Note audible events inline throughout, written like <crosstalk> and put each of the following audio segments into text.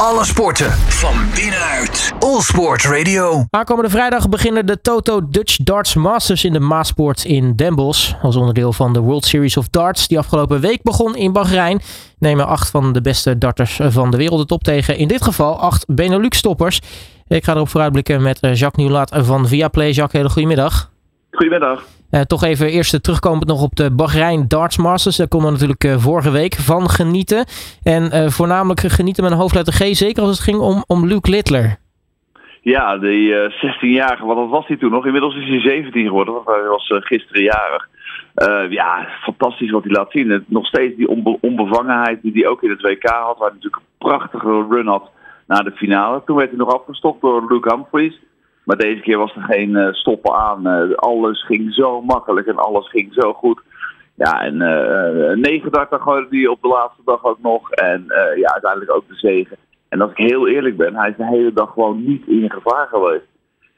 Alle sporten van binnenuit. All Sport Radio. Aankomende vrijdag beginnen de Toto Dutch Darts Masters in de Maasport in Den. Als onderdeel van de World Series of Darts die afgelopen week begon in Bahrein. Nemen acht van de beste darters van de wereld het op tegen. In dit geval acht Benelux-toppers. Ik ga erop vooruitblikken met eh, Jacques Nieuwlaat van Viaplay. Jacques, hele goedemiddag. Goedemiddag. Uh, toch even eerst terugkomend nog op de Bahrein Darts Masters. Daar konden we natuurlijk uh, vorige week van genieten. En uh, voornamelijk genieten met een hoofdletter G, zeker als het ging om, om Luke Littler. Ja, die 16-jarige, wat was hij toen nog? Inmiddels is hij 17 geworden, want hij was gisteren jarig. ja, fantastisch wat hij laat zien. Nog steeds die onbe onbevangenheid die hij ook in het WK had, waar hij natuurlijk een prachtige run had naar de finale. Toen werd hij nog afgestopt door Luke Humphries. Maar deze keer was er geen uh, stoppen aan. Uh, alles ging zo makkelijk en alles ging zo goed. Ja, en uh, 9 darten gooide hij op de laatste dag ook nog. En ja, uiteindelijk ook de zegen. En als ik heel eerlijk ben, hij is de hele dag gewoon niet in gevaar geweest.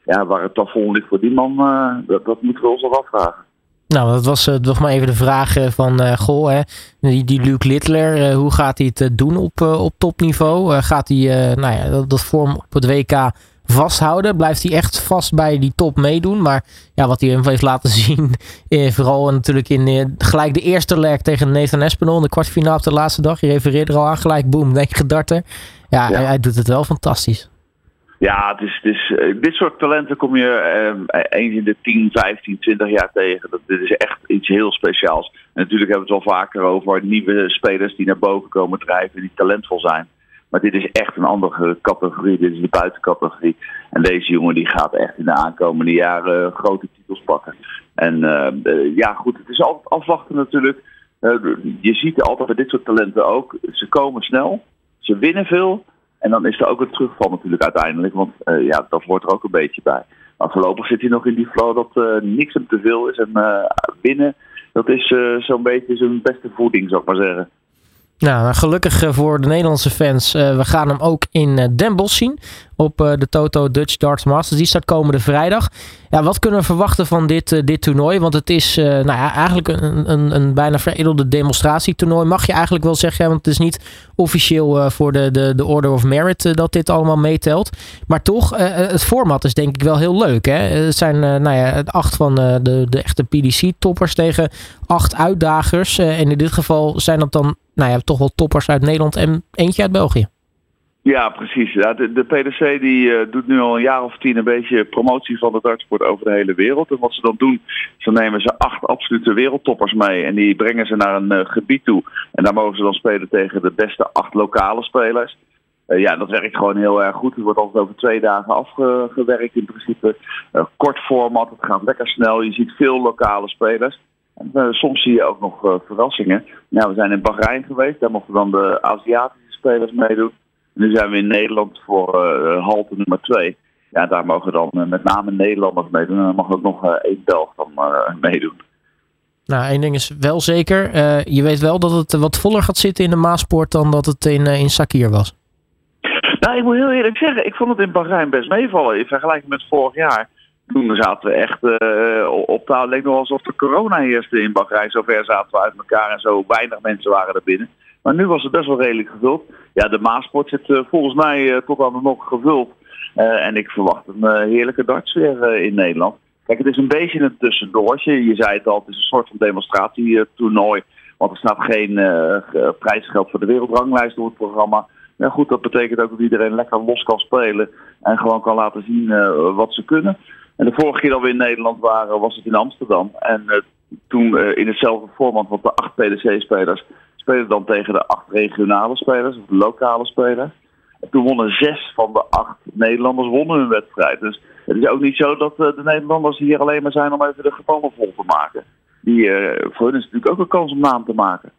Ja, waar het plafond ligt voor die man, dat, dat moeten we ons nog afvragen. Nou, dat was uh, nog maar even de vraag van, uh, goh, hè, die, die Luke Littler, uh, hoe gaat hij het doen op, op topniveau? gaat hij nou ja, dat, dat vorm op het WK vasthouden? Blijft hij echt vast bij die top meedoen? Maar ja, wat hij heeft laten <laughs> zien, eh, vooral natuurlijk in eh, gelijk de eerste leg tegen Nathan Espinol in de kwartfinale op de laatste dag. Je refereerde er al aan, gelijk boom, <laughs> negen darten. Ja, ja. Hij, hij, doet het wel fantastisch. Ja, het is, het is, uh, dit soort talenten kom je eens in de 10, 15, 20 jaar tegen. Dat, dit is echt iets heel speciaals. En natuurlijk hebben we het wel vaker over nieuwe spelers die naar boven komen drijven, die talentvol zijn. Maar dit is echt een andere categorie. Dit is de buitencategorie. En deze jongen die gaat echt in de aankomende jaren grote titels pakken. En uh, ja, goed, het is altijd afwachten natuurlijk. Je ziet altijd bij dit soort talenten ook. Ze komen snel, ze winnen veel. En dan is er ook een terugval natuurlijk uiteindelijk. Want ja, dat hoort er ook een beetje bij. Maar voorlopig zit hij nog in die flow dat niks hem te veel is. En winnen, dat is zo'n beetje zijn beste voeding, zou ik maar zeggen. Nou, gelukkig voor de Nederlandse fans. Uh, we gaan hem ook in uh, Den Bosch zien. Op uh, de Toto Dutch Darts Masters. Die start komende vrijdag. Ja, wat kunnen we verwachten van dit, dit toernooi? Want het is nou ja, eigenlijk een, een, een bijna veredelde demonstratietoernooi. Mag je eigenlijk wel zeggen. Want het is niet officieel voor de, de, de Order of Merit dat dit allemaal meetelt. Maar toch, het format is denk ik wel heel leuk. Hè? Het zijn nou ja, acht van de, de echte PDC-toppers tegen acht uitdagers. en in dit geval zijn dat dan nou ja, toch wel toppers uit Nederland en eentje uit België. Ja, precies. De, PDC die uh, doet nu al een jaar of tien een beetje promotie van de dartsport over de hele wereld. En wat ze dan doen, ze nemen ze acht absolute wereldtoppers mee en die brengen ze naar een uh, gebied toe. En daar mogen ze dan spelen tegen de beste acht lokale spelers. Uh, ja, dat werkt gewoon heel erg goed. Het wordt altijd over twee dagen afgewerkt in principe. kort format, het gaat lekker snel. Je ziet veel lokale spelers. Uh, soms zie je ook nog verrassingen. Nou, we zijn in Bahrein geweest, daar mochten dan de Aziatische spelers meedoen. Nu zijn we in Nederland voor uh, halte nummer 2. Ja, daar mogen dan met name Nederlanders meedoen. En dan mag ook nog één Belg dan meedoen. Nou, één ding is wel zeker. je weet wel dat het wat voller gaat zitten in de Maaspoort dan dat het in, in Sakir was. Nou, ik moet heel eerlijk zeggen, ik vond het in Bahrein best meevallen in vergelijking met vorig jaar toen zaten we echt uh, op taal. Het leek nog alsof de corona heerste in Bahrein. Zover zaten we uit elkaar en zo weinig mensen waren er binnen. Maar nu was het best wel redelijk gevuld. Ja, de Maasport zit uh, volgens mij uh, tot aan de nog gevuld. en ik verwacht een heerlijke dartsfeer in Nederland. Kijk, het is een beetje een tussendoortje. Je zei het al, het is een soort van demonstratietoernooi. Want er staat geen prijsgeld voor de wereldranglijst op het programma. Ja, goed, dat betekent ook dat iedereen lekker los kan spelen. En gewoon kan laten zien wat ze kunnen. En de vorige keer dat we in Nederland waren, was het in Amsterdam. En uh, toen uh, in hetzelfde format, want de acht PDC-spelers spelen dan tegen de acht regionale spelers, of lokale spelers. En toen wonnen zes van de acht Nederlanders wonnen hun wedstrijd. Dus het is ook niet zo dat uh, de Nederlanders hier alleen maar zijn om even de gevallen vol te maken. Die, voor hun is natuurlijk ook een kans om naam te maken.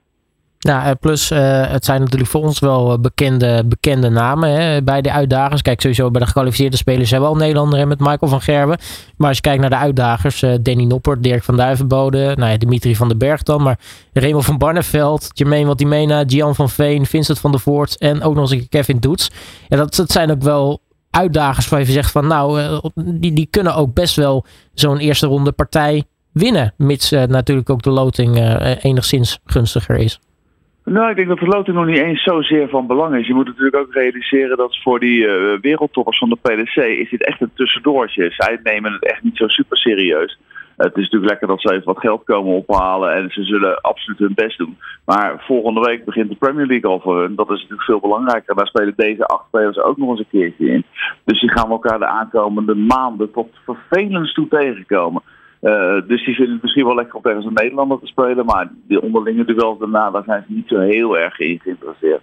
Nou, eh, plus uh, het zijn natuurlijk voor ons wel eh, bekende, bekende namen hè, bij de uitdagers. Kijk, sowieso bij de gekwalificeerde spelers zijn we al Nederlander met Michael van Gerwen. Maar als je kijkt naar de uitdagers, Danny Noppert, Dirk van Duivenbode, nou ja, Dimitri van den Berg dan. Maar Remo van Barneveld, Jermaine Watimena, Gian van Veen, Vincent van der Voort en ook nog eens Kevin Doets. Ja, dat, dat zijn ook wel uitdagers waar je zegt van nou, die, die kunnen ook best wel zo'n eerste ronde partij winnen. Mits natuurlijk ook de loting enigszins gunstiger is. Nou, ik denk dat de loting nog niet eens zozeer van belang is. Je moet natuurlijk ook realiseren dat voor die uh, wereldtoppers van de PDC is dit echt een tussendoortje. Zij nemen het echt niet zo super serieus. Het is natuurlijk lekker dat ze even wat geld komen ophalen en ze zullen absoluut hun best doen. Maar volgende week begint de Premier League al voor hun. Dat is natuurlijk veel belangrijker. Daar spelen deze acht spelers ook nog eens een keertje in. Dus die gaan elkaar de aankomende maanden tot vervelend toe tegenkomen. Uh, dus die vinden het misschien wel lekker om tegen een Nederlander te spelen. Maar die onderlinge duels daarna, daar zijn ze niet zo heel erg in geïnteresseerd.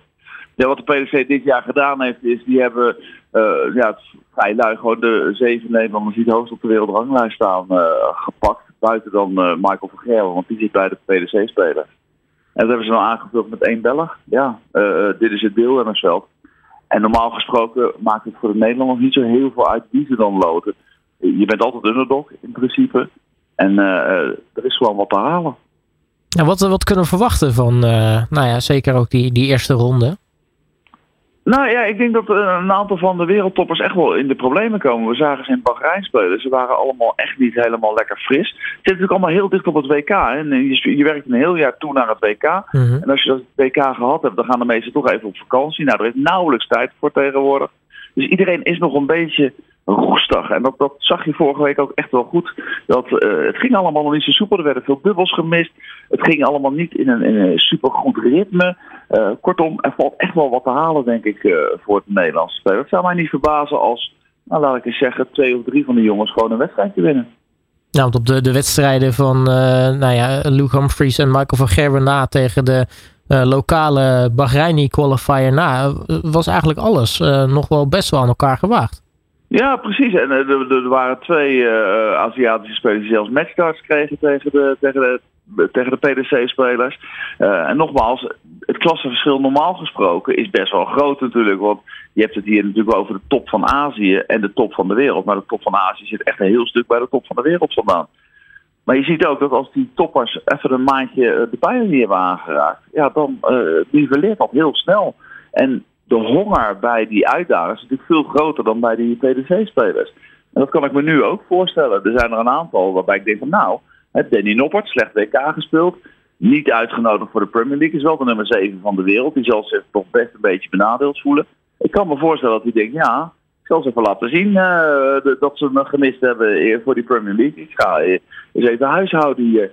Ja, wat de PDC dit jaar gedaan heeft, is die hebben uh, ja, vrij lui gewoon de zeven Nederlanders die het hoogst op de wereldranglijst staan uh, gepakt. Buiten dan Michael van Gerwen, want die zit bij de PDC-speler. En dat hebben ze nou aangevuld met één Belg. Ja, dit is het deel in het veld. En normaal gesproken maakt het voor de Nederlanders niet zo heel veel uit wie ze dan loten. Je bent altijd underdog in principe. En uh, er is gewoon wat te halen. Ja, wat, wat kunnen we verwachten van, uh, nou ja, zeker ook die, die eerste ronde? Nou ja, ik denk dat een aantal van de wereldtoppers echt wel in de problemen komen. We zagen ze in Bahrein spelen. Ze waren allemaal echt niet helemaal lekker fris. Ze zitten natuurlijk allemaal heel dicht op het WK. Hè? En je, je werkt een heel jaar toe naar het WK. Mm -hmm. En als je dat WK gehad hebt, dan gaan de meesten toch even op vakantie. Nou, er is nauwelijks tijd voor tegenwoordig. Dus iedereen is nog een beetje roestig. En dat, dat zag je vorige week ook echt wel goed. Dat, uh, het ging allemaal nog niet zo soepel. Er werden veel bubbels gemist. Het ging allemaal niet in een, in een supergoed ritme. Uh, kortom, er valt echt wel wat te halen, denk ik, uh, voor het Nederlandse spelen. Het zou mij niet verbazen als, nou, laat ik eens zeggen, twee of drie van de jongens gewoon een wedstrijdje winnen. Nou, want op de, de wedstrijden van nou ja, Luke Humphries en Michael van Gerwen na tegen de lokale Bahreini qualifier na, was eigenlijk alles nog wel best wel aan elkaar gewaagd. Ja, precies. En er, er waren twee uh, Aziatische spelers die zelfs matchstarts kregen tegen de, tegen de, tegen de PDC-spelers. Uh, en nogmaals, het klassenverschil normaal gesproken is best wel groot natuurlijk. Want je hebt het hier natuurlijk over de top van Azië en de top van de wereld. Maar de top van Azië zit echt een heel stuk bij de top van de wereld vandaan. Maar je ziet ook dat als die toppers even een maandje de pijlen niet hebben aangeraakt, ja, dan uh, niveleert dat heel snel. En de honger bij die uitdagers is natuurlijk veel groter dan bij die PDC-spelers. En dat kan ik me nu ook voorstellen. Er zijn er een aantal waarbij ik denk van nou, Danny Noppert, slecht WK gespeeld. Niet uitgenodigd voor de Premier League. Is wel de nummer 7 van de wereld. Die zal zich toch best een beetje benadeeld voelen. Ik kan me voorstellen dat hij denkt, ja, ik zal ze even laten zien uh, dat ze me gemist hebben voor die Premier League. Ik ga eens even huishouden hier.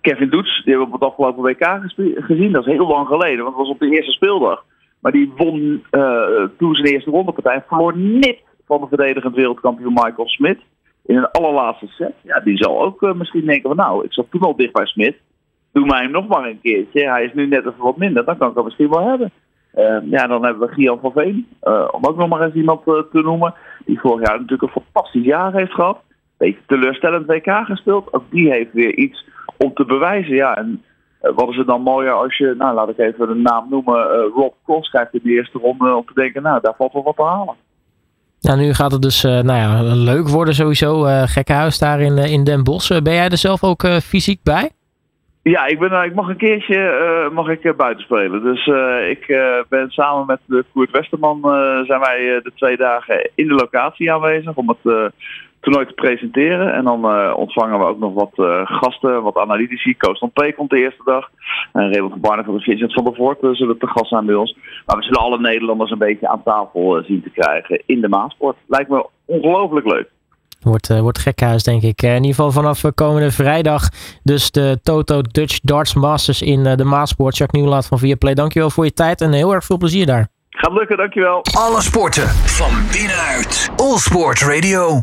Kevin Doets, die hebben we op het afgelopen WK gezien. Dat is heel lang geleden, want het was op de eerste speeldag. Maar die won uh, toen zijn eerste rondepartij. Verloor niet van de verdedigend wereldkampioen Michael Smit. In een allerlaatste set. Ja, die zal ook uh, misschien denken van nou, ik zat toen al dicht bij Smit. Doe mij hem nog maar een keertje. Hij is nu net even wat minder. Dan kan ik hem misschien wel hebben. Uh, ja, dan hebben we Gian van Veen. om ook nog maar eens iemand te noemen. Die vorig jaar natuurlijk een fantastisch jaar heeft gehad. Beetje teleurstellend WK gespeeld. Ook die heeft weer iets om te bewijzen. Ja, en wat is het dan mooier als je, nou laat ik even de naam noemen, uh, Rob Cross krijgt in de eerste ronde om te denken, nou daar valt wel wat te halen. Ja, nu gaat het dus uh, nou ja, leuk worden sowieso. gekke huis daar in, in Den Bosch. ben jij er zelf ook fysiek bij? Ja, ik, ben, ik mag een keertje mag ik, buiten spelen. Dus ik ben samen met Koert Westerman zijn wij de twee dagen in de locatie aanwezig om het toernooi te presenteren. En dan uh, ontvangen we ook nog wat uh, gasten, wat analytici. Koos van P komt de eerste dag. En Raymond van Barneveld en Vincent van der Voort uh, zullen te gast zijn bij ons. Maar we zullen alle Nederlanders een beetje aan tafel zien te krijgen in de Maasport. Lijkt me ongelooflijk leuk. Wordt, uh, wordt gekhuis, denk ik. in ieder geval vanaf komende vrijdag. Dus de Toto Dutch Darts Masters in de Maasport. Jacques Nieuwlaat van Viaplay, dankjewel voor je tijd en heel erg veel plezier daar. Gaat lukken, dankjewel. Alle sporten van binnenuit. All Sport Radio.